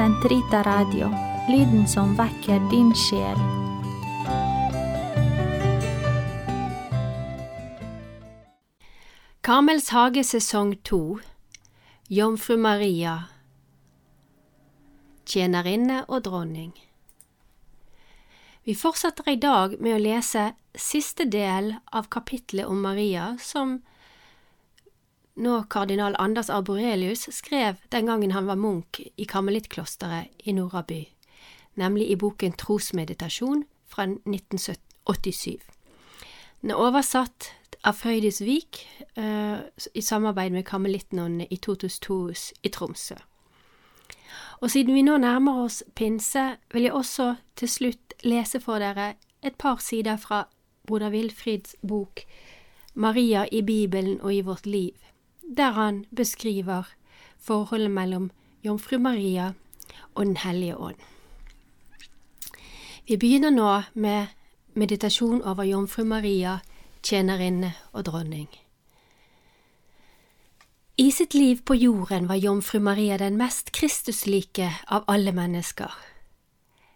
Sentrita Radio, lyden som vekker din sjel. Karmels hage sesong to. Jomfru Maria. Tjenerinne og dronning. Vi fortsetter i dag med å lese siste del av kapitlet om Maria som nå kardinal Anders Arborelius skrev den gangen han var munk i karmelittklosteret i Noraby, nemlig i boken Trosmeditasjon fra 1987. Den er oversatt av Frøydis Vik uh, i samarbeid med karmelittnonnene i Totus Totus i Tromsø. Og siden vi nå nærmer oss pinse, vil jeg også til slutt lese for dere et par sider fra broder Wilfrids bok Maria i Bibelen og i vårt liv der han beskriver forholdet mellom Jomfru Maria og Den hellige ånd. Vi begynner nå med meditasjon over Jomfru Maria, tjenerinne og dronning. I sitt liv på jorden var Jomfru Maria den mest Kristuslike av alle mennesker.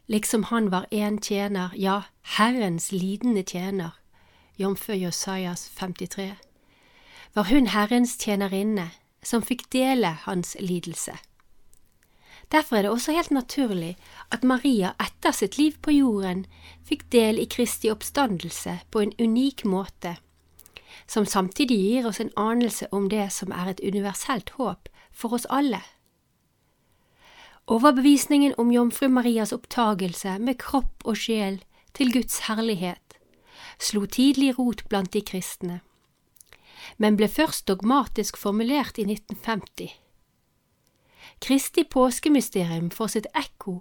Liksom han var en tjener, ja, Herrens lidende tjener, jf. Josaias 53 var hun Herrens tjenerinne som fikk dele hans lidelse. Derfor er det også helt naturlig at Maria etter sitt liv på jorden fikk del i Kristi oppstandelse på en unik måte, som samtidig gir oss en anelse om det som er et universelt håp for oss alle. Overbevisningen om Jomfru Marias opptagelse med kropp og sjel til Guds herlighet slo tidlig rot blant de kristne men ble først dogmatisk formulert i 1950. Kristi påskemysterium får sitt ekko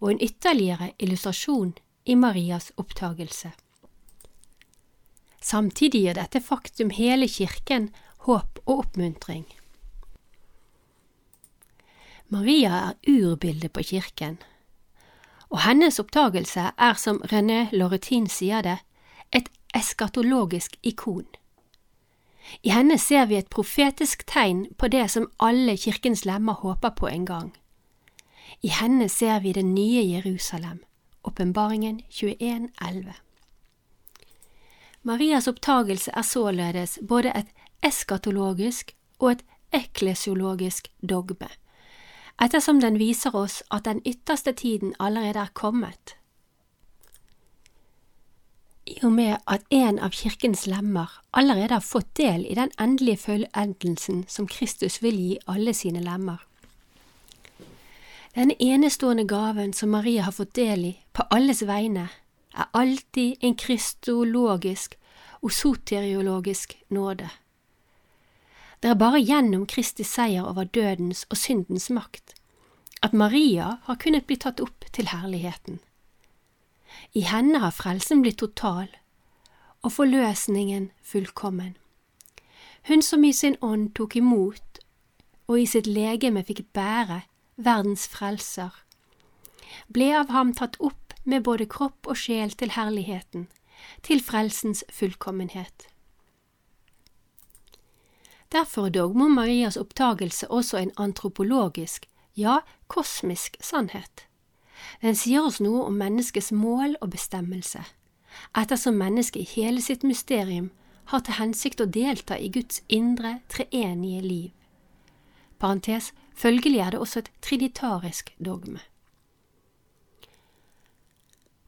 og en ytterligere illustrasjon i Marias opptagelse. Samtidig gir dette faktum hele kirken håp og oppmuntring. Maria er urbildet på kirken, og hennes opptagelse er som René Loretin sier det, et eskatologisk ikon. I henne ser vi et profetisk tegn på det som alle kirkens lemmer håper på en gang. I henne ser vi det nye Jerusalem, åpenbaringen 21.11. Marias opptagelse er således både et eskatologisk og et eklesiologisk dogme, ettersom den viser oss at den ytterste tiden allerede er kommet. Og med at en av kirkens lemmer allerede har fått del i den endelige fullendelsen som Kristus vil gi alle sine lemmer. Denne enestående gaven som Maria har fått del i på alles vegne, er alltid en kristologisk og soteriologisk nåde. Det er bare gjennom Kristi seier over dødens og syndens makt at Maria har kunnet bli tatt opp til herligheten. I henne har frelsen blitt total og forløsningen fullkommen. Hun som i sin ånd tok imot og i sitt legeme fikk bære verdens frelser, ble av ham tatt opp med både kropp og sjel til herligheten, til frelsens fullkommenhet. Derfor dogmer dogme Marias opptagelse også en antropologisk, ja, kosmisk sannhet. Den sier oss noe om menneskets mål og bestemmelse, ettersom mennesket i hele sitt mysterium har til hensikt å delta i Guds indre, treenige liv. Parentes, følgelig er det også et trinitarisk dogme.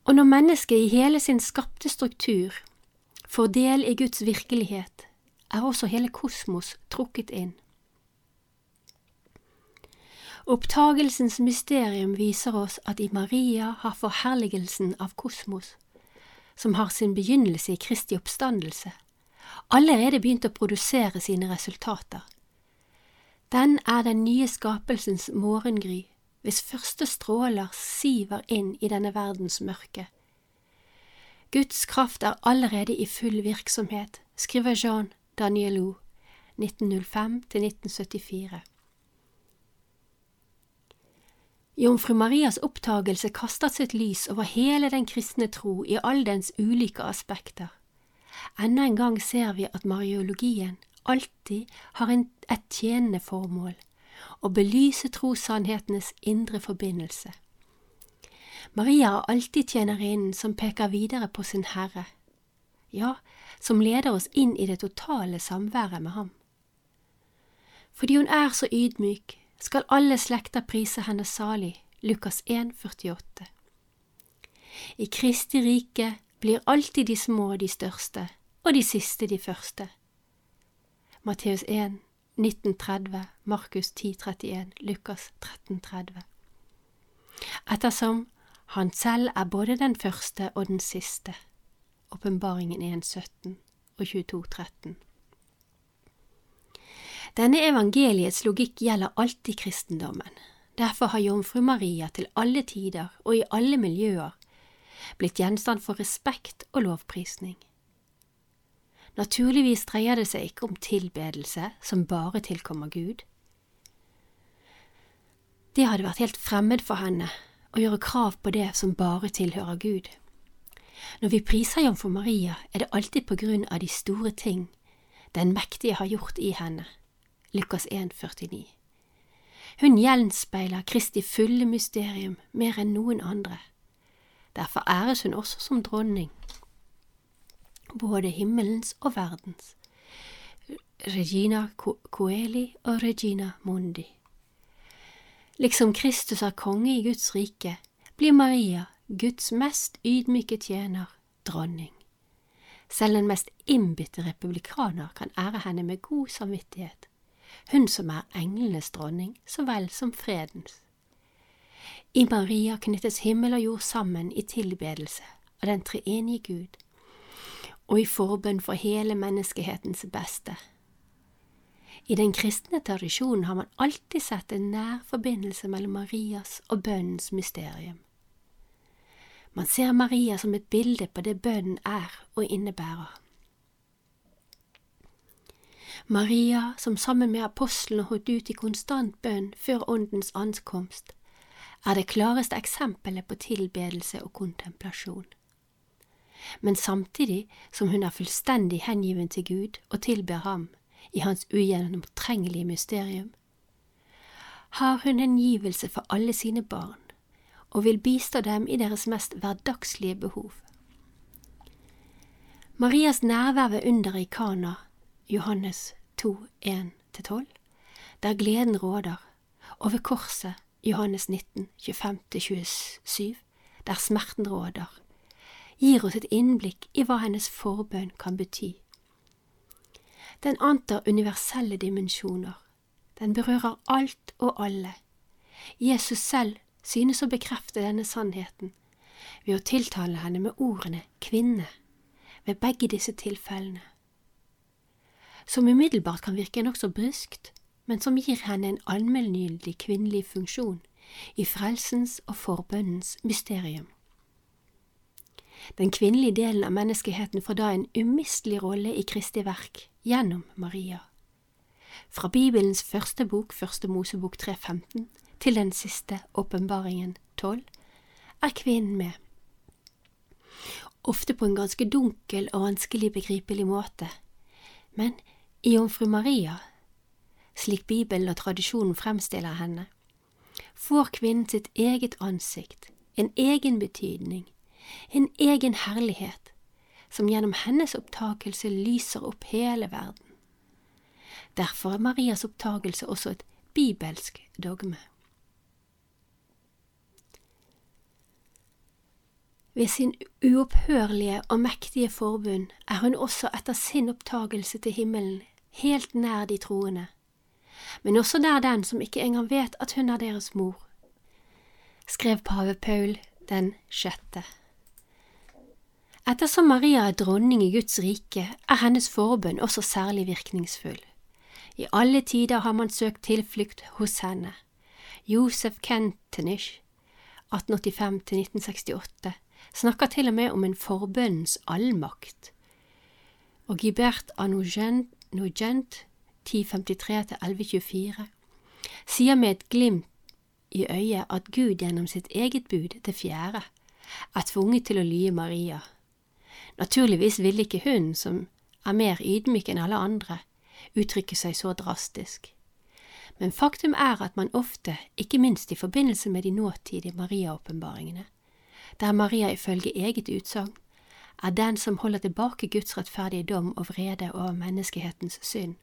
Og når mennesket i hele sin skapte struktur får del i Guds virkelighet, er også hele kosmos trukket inn. Opptagelsens mysterium viser oss at i Maria har forherligelsen av kosmos, som har sin begynnelse i Kristi oppstandelse, allerede begynt å produsere sine resultater. Den er den nye skapelsens morgengry, hvis første stråler siver inn i denne verdens mørke. Guds kraft er allerede i full virksomhet, skriver Jean Danielou, 1905 1974. Jomfru Marias opptagelse kastet sitt lys over hele den kristne tro i all dens ulike aspekter. Enda en gang ser vi at mariologien alltid har en, et tjenende formål, å belyse trossannhetenes indre forbindelse. Maria er alltid tjenerinnen som peker videre på sin Herre, ja, som leder oss inn i det totale samværet med ham. Fordi hun er så ydmyk, skal alle slekter prise henne salig, Lukas 1, 48. I Kristi rike blir alltid de små de største, og de siste de første. Matteus 1, 1930, Markus 10, 31, Lukas 13, 30. Ettersom han selv er både den første og den siste. Åpenbaringen 1.17 og 22.13. Denne evangeliets logikk gjelder alltid kristendommen. Derfor har jomfru Maria til alle tider og i alle miljøer blitt gjenstand for respekt og lovprisning. Naturligvis dreier det seg ikke om tilbedelse som bare tilkommer Gud. Det hadde vært helt fremmed for henne å gjøre krav på det som bare tilhører Gud. Når vi priser Jomfru Maria, er det alltid på grunn av de store ting den mektige har gjort i henne. Lukas 1, 49. Hun gjenspeiler Kristi fulle mysterium mer enn noen andre. Derfor æres hun også som dronning, både himmelens og verdens. Regina Coeli og Regina Mundi. Liksom Kristus er konge i Guds rike, blir Maria, Guds mest ydmyke tjener, dronning. Selv den mest innbitte republikaner kan ære henne med god samvittighet, hun som er englenes dronning så vel som fredens. I Maria knyttes himmel og jord sammen i tilbedelse av den treenige Gud, og i forbønn for hele menneskehetens beste. I den kristne tradisjonen har man alltid sett en nær forbindelse mellom Marias og bønnens mysterium. Man ser Maria som et bilde på det bønnen er og innebærer. Maria, som sammen med apostlene holdt ut i konstant bønn før Åndens ankomst, er det klareste eksempelet på tilbedelse og kontemplasjon. Men samtidig som hun er fullstendig hengiven til Gud og tilber ham, i hans ugjennomtrengelige mysterium, har hun en givelse for alle sine barn og vil bistå dem i deres mest hverdagslige behov. Marias nærvær ved underet i Kana, Johannes 2, 1–12, der gleden råder, og ved korset, Johannes 19, 25–27, der smerten råder, gir oss et innblikk i hva hennes forbønn kan bety den antar universelle dimensjoner. Den berører alt og alle. Jesus selv synes å bekrefte denne sannheten ved å tiltale henne med ordene kvinne ved begge disse tilfellene. Som umiddelbart kan virke nokså bryskt, men som gir henne en allmenngyldig kvinnelig funksjon i frelsens og forbønnens mysterium. Den kvinnelige delen av menneskeheten får da en umistelig rolle i Kristi verk gjennom Maria. Fra Bibelens første bok, Første Mosebok 3.15, til den siste, Åpenbaringen 12, er kvinnen med. Ofte på en ganske dunkel og vanskelig begripelig måte, men i Jomfru Maria, slik Bibelen og tradisjonen fremstiller henne, får kvinnen sitt eget ansikt, en egen betydning, en egen herlighet, som gjennom hennes opptakelse lyser opp hele verden. Derfor er Marias opptakelse også et bibelsk dogme. Ved sin uopphørlige og mektige forbund er hun også etter sin opptagelse til himmelen helt nær de troende, men også nær den som ikke engang vet at hun er deres mor, skrev pave Paul den sjette. Ettersom Maria er dronning i Guds rike, er hennes forbønn også særlig virkningsfull. I alle tider har man søkt tilflukt hos henne. Josef Kentenish, 1885–1968, snakker til og med om en forbønnens allmakt. Og Gibert Anogent, 1053–1124, sier med et glimt i øyet at Gud gjennom sitt eget bud, det fjerde, er tvunget til å lye Maria Naturligvis ville ikke hun, som er mer ydmyk enn alle andre, uttrykke seg så drastisk. men faktum er at man ofte, ikke minst i forbindelse med de nåtidige Maria-åpenbaringene, der Maria ifølge eget utsagn er den som holder tilbake Guds rettferdige dom og vrede over menneskehetens synd,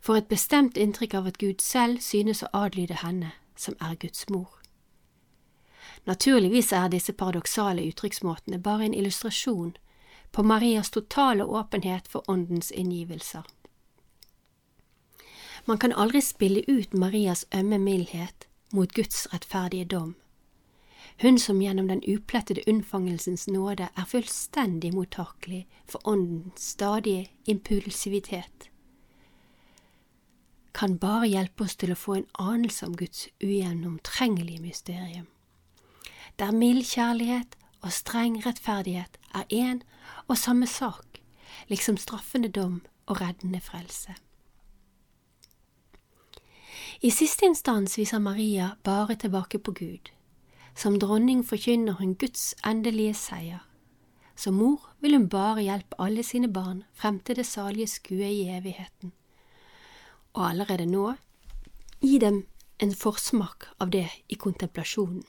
får et bestemt inntrykk av at Gud selv synes å adlyde henne, som er Guds mor. Naturligvis er disse paradoksale uttrykksmåtene bare en illustrasjon på Marias totale åpenhet for Åndens inngivelser. Man kan aldri spille ut Marias ømme mildhet mot Guds rettferdige dom. Hun som gjennom den uplettede unnfangelsens nåde er fullstendig mottakelig for Åndens stadige impulsivitet, kan bare hjelpe oss til å få en anelse om Guds ugjennomtrengelige mysterium, der mild kjærlighet og streng rettferdighet er én og samme sak, liksom straffende dom og reddende frelse. I siste instans viser Maria bare tilbake på Gud. Som dronning forkynner hun Guds endelige seier. Som mor vil hun bare hjelpe alle sine barn frem til det salige skue i evigheten. Og allerede nå gi dem en forsmak av det i kontemplasjonen.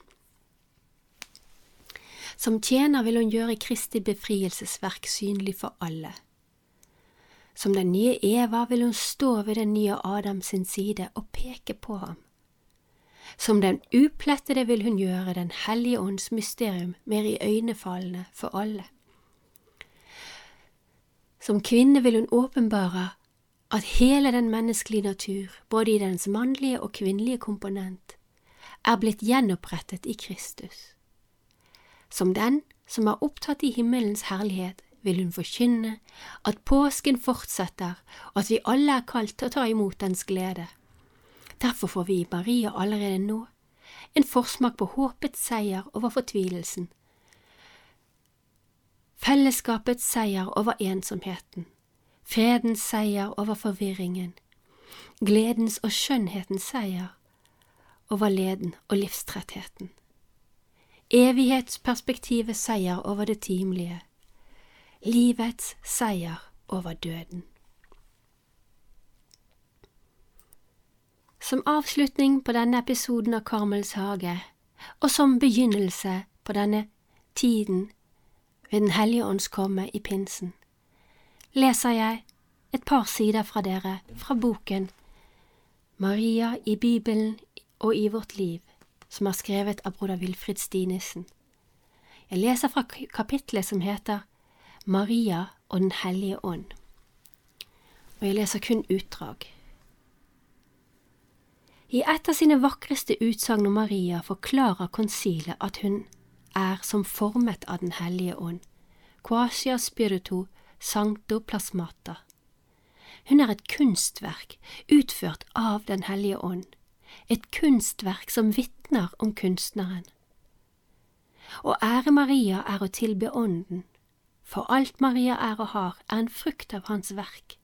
Som tjener vil hun gjøre Kristi befrielsesverk synlig for alle. Som den nye Eva vil hun stå ved den nye Adam sin side og peke på ham. Som den uplettede vil hun gjøre Den hellige ånds mysterium mer iøynefallende for alle. Som kvinne vil hun åpenbare at hele den menneskelige natur, både i dens mannlige og kvinnelige komponent, er blitt gjenopprettet i Kristus. Som den som er opptatt i himmelens herlighet, vil hun forkynne at påsken fortsetter, og at vi alle er kalt til å ta imot dens glede. Derfor får vi i Maria allerede nå en forsmak på håpets seier over fortvilelsen, fellesskapets seier over ensomheten, fredens seier over forvirringen, gledens og skjønnhetens seier over leden og livstrettheten. Evighetsperspektivets seier over det timelige, livets seier over døden. Som avslutning på denne episoden av Karmels hage, og som begynnelse på denne tiden ved Den hellige ånds komme i pinsen, leser jeg et par sider fra dere fra boken Maria i Bibelen og i vårt liv, som er skrevet av broder Wilfrid Stinesen. Jeg leser fra kapitlet som heter Maria og Den hellige ånd, og jeg leser kun utdrag. I et av sine vakreste utsagn om Maria forklarer konsilet at hun er som formet av Den hellige ånd, quasia spirito sancto plasmata. Hun er et kunstverk utført av Den hellige ånd, et kunstverk som vitner om kunstneren. Å ære Maria er å tilbe Ånden, for alt Maria er og har, er en frukt av hans verk.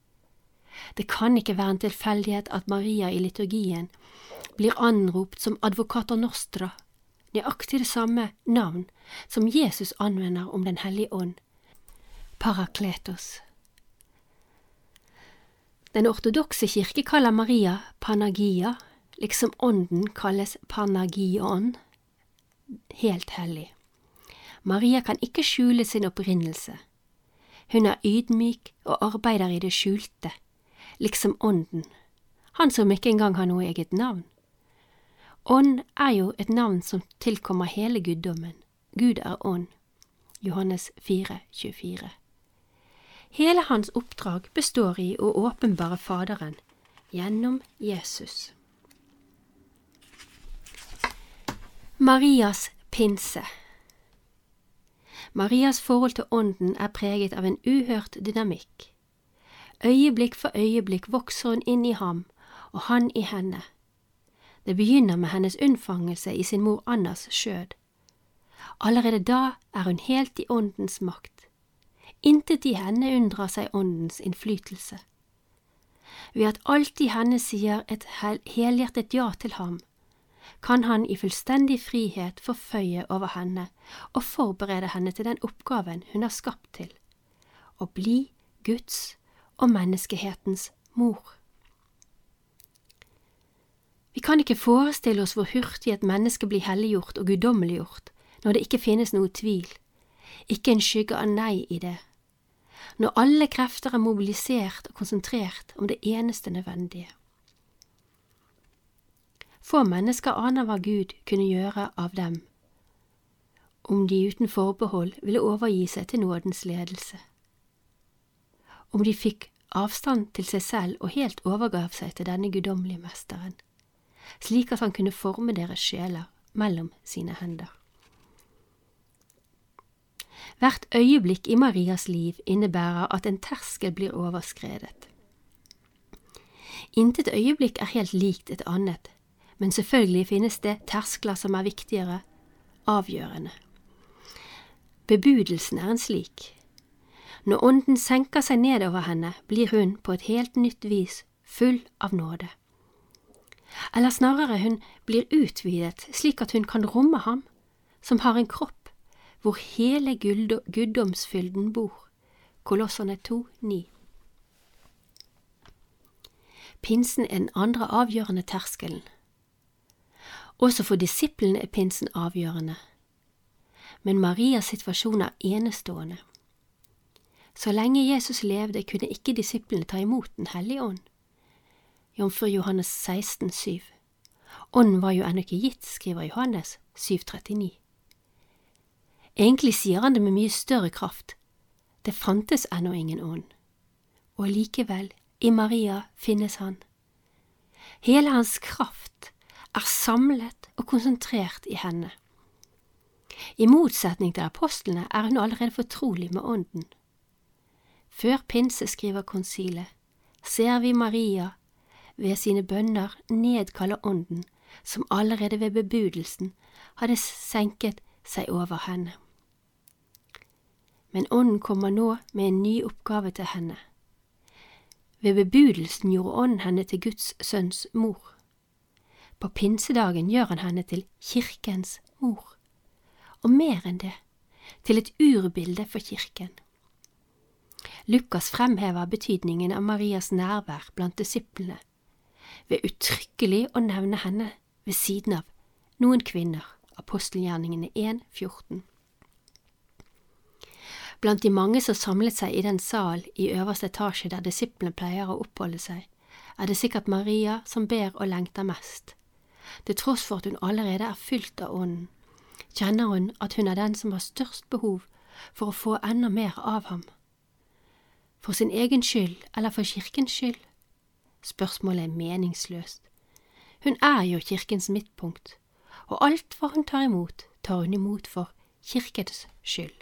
Det kan ikke være en tilfeldighet at Maria i liturgien blir anropt som advokater nostra, nøyaktig det samme navn som Jesus anvender om Den hellige ånd, parakletos. Den ortodokse kirke kaller Maria Panagia, liksom ånden kalles Panagion, helt hellig. Maria kan ikke skjule sin opprinnelse. Hun er ydmyk og arbeider i det skjulte, liksom ånden, han som ikke engang har noe eget navn. Ånd er jo et navn som tilkommer hele guddommen. Gud er ånd. Johannes 4, 24. Hele hans oppdrag består i å åpenbare Faderen gjennom Jesus. Marias pinse Marias forhold til Ånden er preget av en uhørt dynamikk. Øyeblikk for øyeblikk vokser hun inn i ham, og han i henne. Det begynner med hennes unnfangelse i sin mor Annas skjød. Allerede da er hun helt i Åndens makt. Intet i henne unndrar seg Åndens innflytelse. Ved at alt i henne sier et helhjertet ja til ham, kan han i fullstendig frihet forføye over henne og forberede henne til den oppgaven hun er skapt til, å bli Guds og menneskehetens mor. Vi kan ikke forestille oss hvor hurtig et menneske blir helliggjort og guddommeliggjort når det ikke finnes noe tvil, ikke en skygge av nei i det, når alle krefter er mobilisert og konsentrert om det eneste nødvendige. Få mennesker aner hva Gud kunne gjøre av dem om de uten forbehold ville overgi seg til nådens ledelse. Om de fikk avstand til seg selv og helt overgav seg til denne guddommelige mesteren, slik at han kunne forme deres sjeler mellom sine hender. Hvert øyeblikk i Marias liv innebærer at en terskel blir overskredet. Intet øyeblikk er helt likt et annet, men selvfølgelig finnes det terskler som er viktigere, avgjørende. Bebudelsen er en slik. Når ånden senker seg nedover henne, blir hun på et helt nytt vis full av nåde. Eller snarere, hun blir utvidet slik at hun kan romme ham, som har en kropp hvor hele guddomsfylden bor. Kolossene 2, 9. Pinsen er den andre avgjørende terskelen. Også for disiplene er pinsen avgjørende. Men Marias situasjon er enestående. Så lenge Jesus levde, kunne ikke disiplene ta imot Den hellige ånd. Jomfru Johannes 16, 7. Ånden var jo ennå ikke gitt, skriver Johannes 7,39. Egentlig sier han det med mye større kraft. Det fantes ennå ingen ånd. Og likevel, i Maria finnes han. Hele hans kraft er samlet og konsentrert i henne. I motsetning til apostlene er hun allerede fortrolig med Ånden. Før pinse, skriver konsilet, ser vi Maria ved sine bønner nedkalle Ånden, som allerede ved bebudelsen hadde senket seg over henne men Ånden kommer nå med en ny oppgave til henne. Ved bebudelsen gjorde Ånden henne til Guds sønns mor. På pinsedagen gjør han henne til Kirkens mor, og mer enn det, til et urbilde for Kirken. Lukas fremhever betydningen av Marias nærvær blant disiplene ved uttrykkelig å nevne henne ved siden av noen kvinner, apostelgjerningene 1, 14. Blant de mange som samlet seg i den sal i øverste etasje der disiplene pleier å oppholde seg, er det sikkert Maria som ber og lengter mest. Til tross for at hun allerede er fylt av Ånden, kjenner hun at hun er den som har størst behov for å få enda mer av ham. For sin egen skyld eller for kirkens skyld? Spørsmålet er meningsløst. Hun er jo kirkens midtpunkt, og alt hva hun tar imot, tar hun imot for kirkens skyld.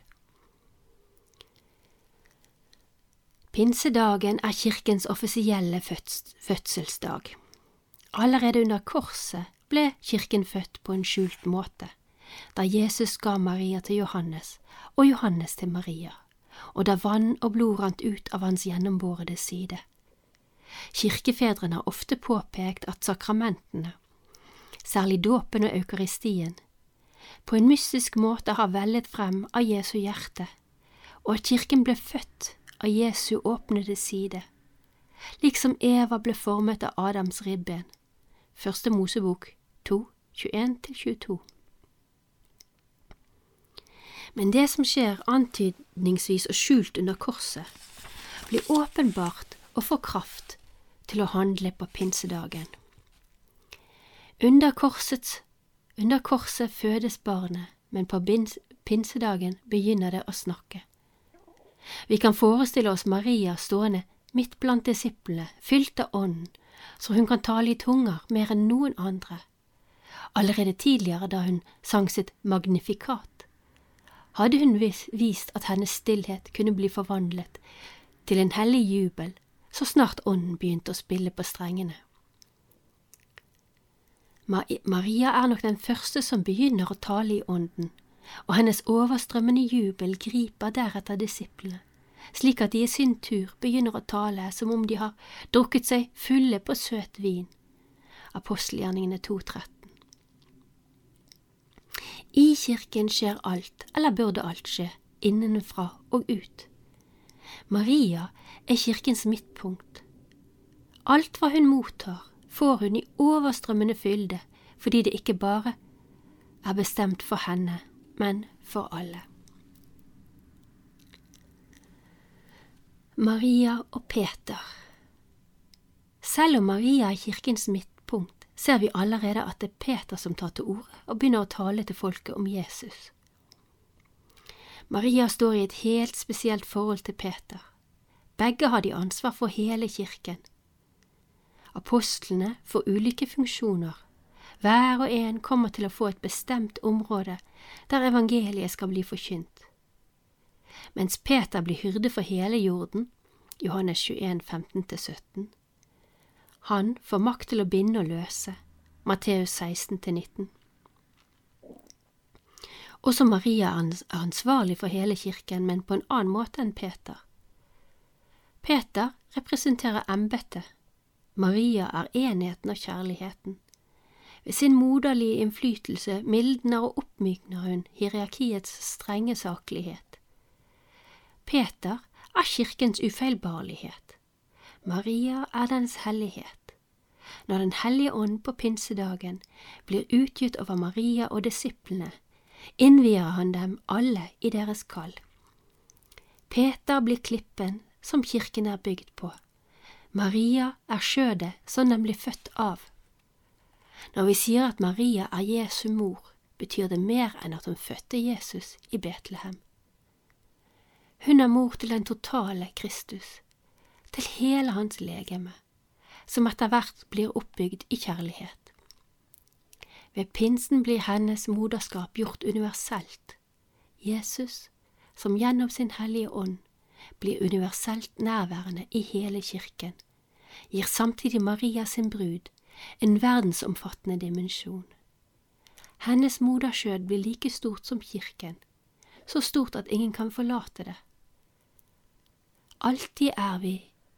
Pinsedagen er kirkens offisielle fødselsdag. Allerede under korset ble kirken født på en skjult måte, da Jesus ga Maria til Johannes og Johannes til Maria, og da vann og blod rant ut av hans gjennombårede side. Kirkefedrene har ofte påpekt at sakramentene, særlig dåpen og eukaristien, på en mystisk måte har vellet frem av Jesu hjerte, og at kirken ble født av Jesu åpnede side, liksom Eva ble formet av Adams ribben. Første Mosebok 2, 21–22. Men det som skjer antydningsvis og skjult under korset, blir åpenbart og får kraft til å handle på pinsedagen. Under, korsets, under korset fødes barnet, men på pinsedagen begynner det å snakke. Vi kan forestille oss Maria stående midt blant disiplene, fylt av ånden, så hun kan tale i tunger mer enn noen andre. Allerede tidligere da hun sang sitt magnifikat, hadde hun vist at hennes stillhet kunne bli forvandlet til en hellig jubel så snart ånden begynte å spille på strengene. Maria er nok den første som begynner å tale i ånden, og hennes overstrømmende jubel griper deretter disiplene, slik at de i sin tur begynner å tale som om de har drukket seg fulle på søt vin. Apostelgjerningene 2.13 I kirken skjer alt, eller burde alt skje, innenfra og ut. Maria er kirkens midtpunkt. Alt hva hun mottar, får hun i overstrømmende fylde, fordi det ikke bare er bestemt for henne, men for alle. Maria og Peter Selv om Maria er kirkens midtpunkt, ser vi allerede at det er Peter som tar til orde og begynner å tale til folket om Jesus. Maria står i et helt spesielt forhold til Peter. Begge har de ansvar for hele kirken. Apostlene får ulike funksjoner. Hver og en kommer til å få et bestemt område der evangeliet skal bli forkynt. Mens Peter blir hyrde for hele jorden, Johannes 21, 15–17. Han får makt til å binde og løse, Matteus 16–19. Også Maria er ansvarlig for hele kirken, men på en annen måte enn Peter. Peter representerer embetet, Maria er enheten og kjærligheten. Ved sin moderlige innflytelse mildner og oppmykner hun hierarkiets strenge saklighet. Peter er kirkens ufeilbarlighet. Maria er dens hellighet. Når Den hellige ånd på pinsedagen blir utgitt over Maria og disiplene, innvier han dem alle i deres kall. Peter blir klippen som kirken er bygd på. Maria er skjødet som den blir født av. Når vi sier at Maria er Jesu mor, betyr det mer enn at hun fødte Jesus i Betlehem. Hun er mor til den totale Kristus, til hele hans legeme, som etter hvert blir oppbygd i kjærlighet. Ved pinsen blir hennes moderskap gjort universelt. Jesus, som gjennom sin hellige ånd blir universelt nærværende i hele kirken, gir samtidig Maria sin brud en verdensomfattende dimensjon. Hennes moderskjød blir like stort som kirken, så stort at ingen kan forlate det. Alltid er vi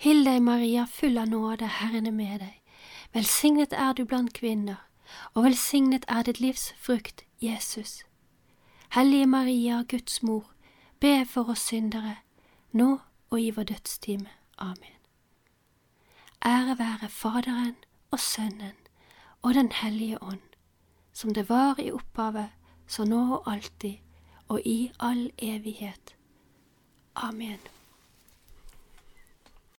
Hill deg, Maria, full av nåde, Herren er med deg. Velsignet er du blant kvinner, og velsignet er ditt livs frukt, Jesus. Hellige Maria, Guds mor, be for oss syndere, nå og i vår dødstime. Amen. Ære være Faderen og Sønnen og Den hellige ånd, som det var i opphavet, så nå og alltid, og i all evighet. Amen.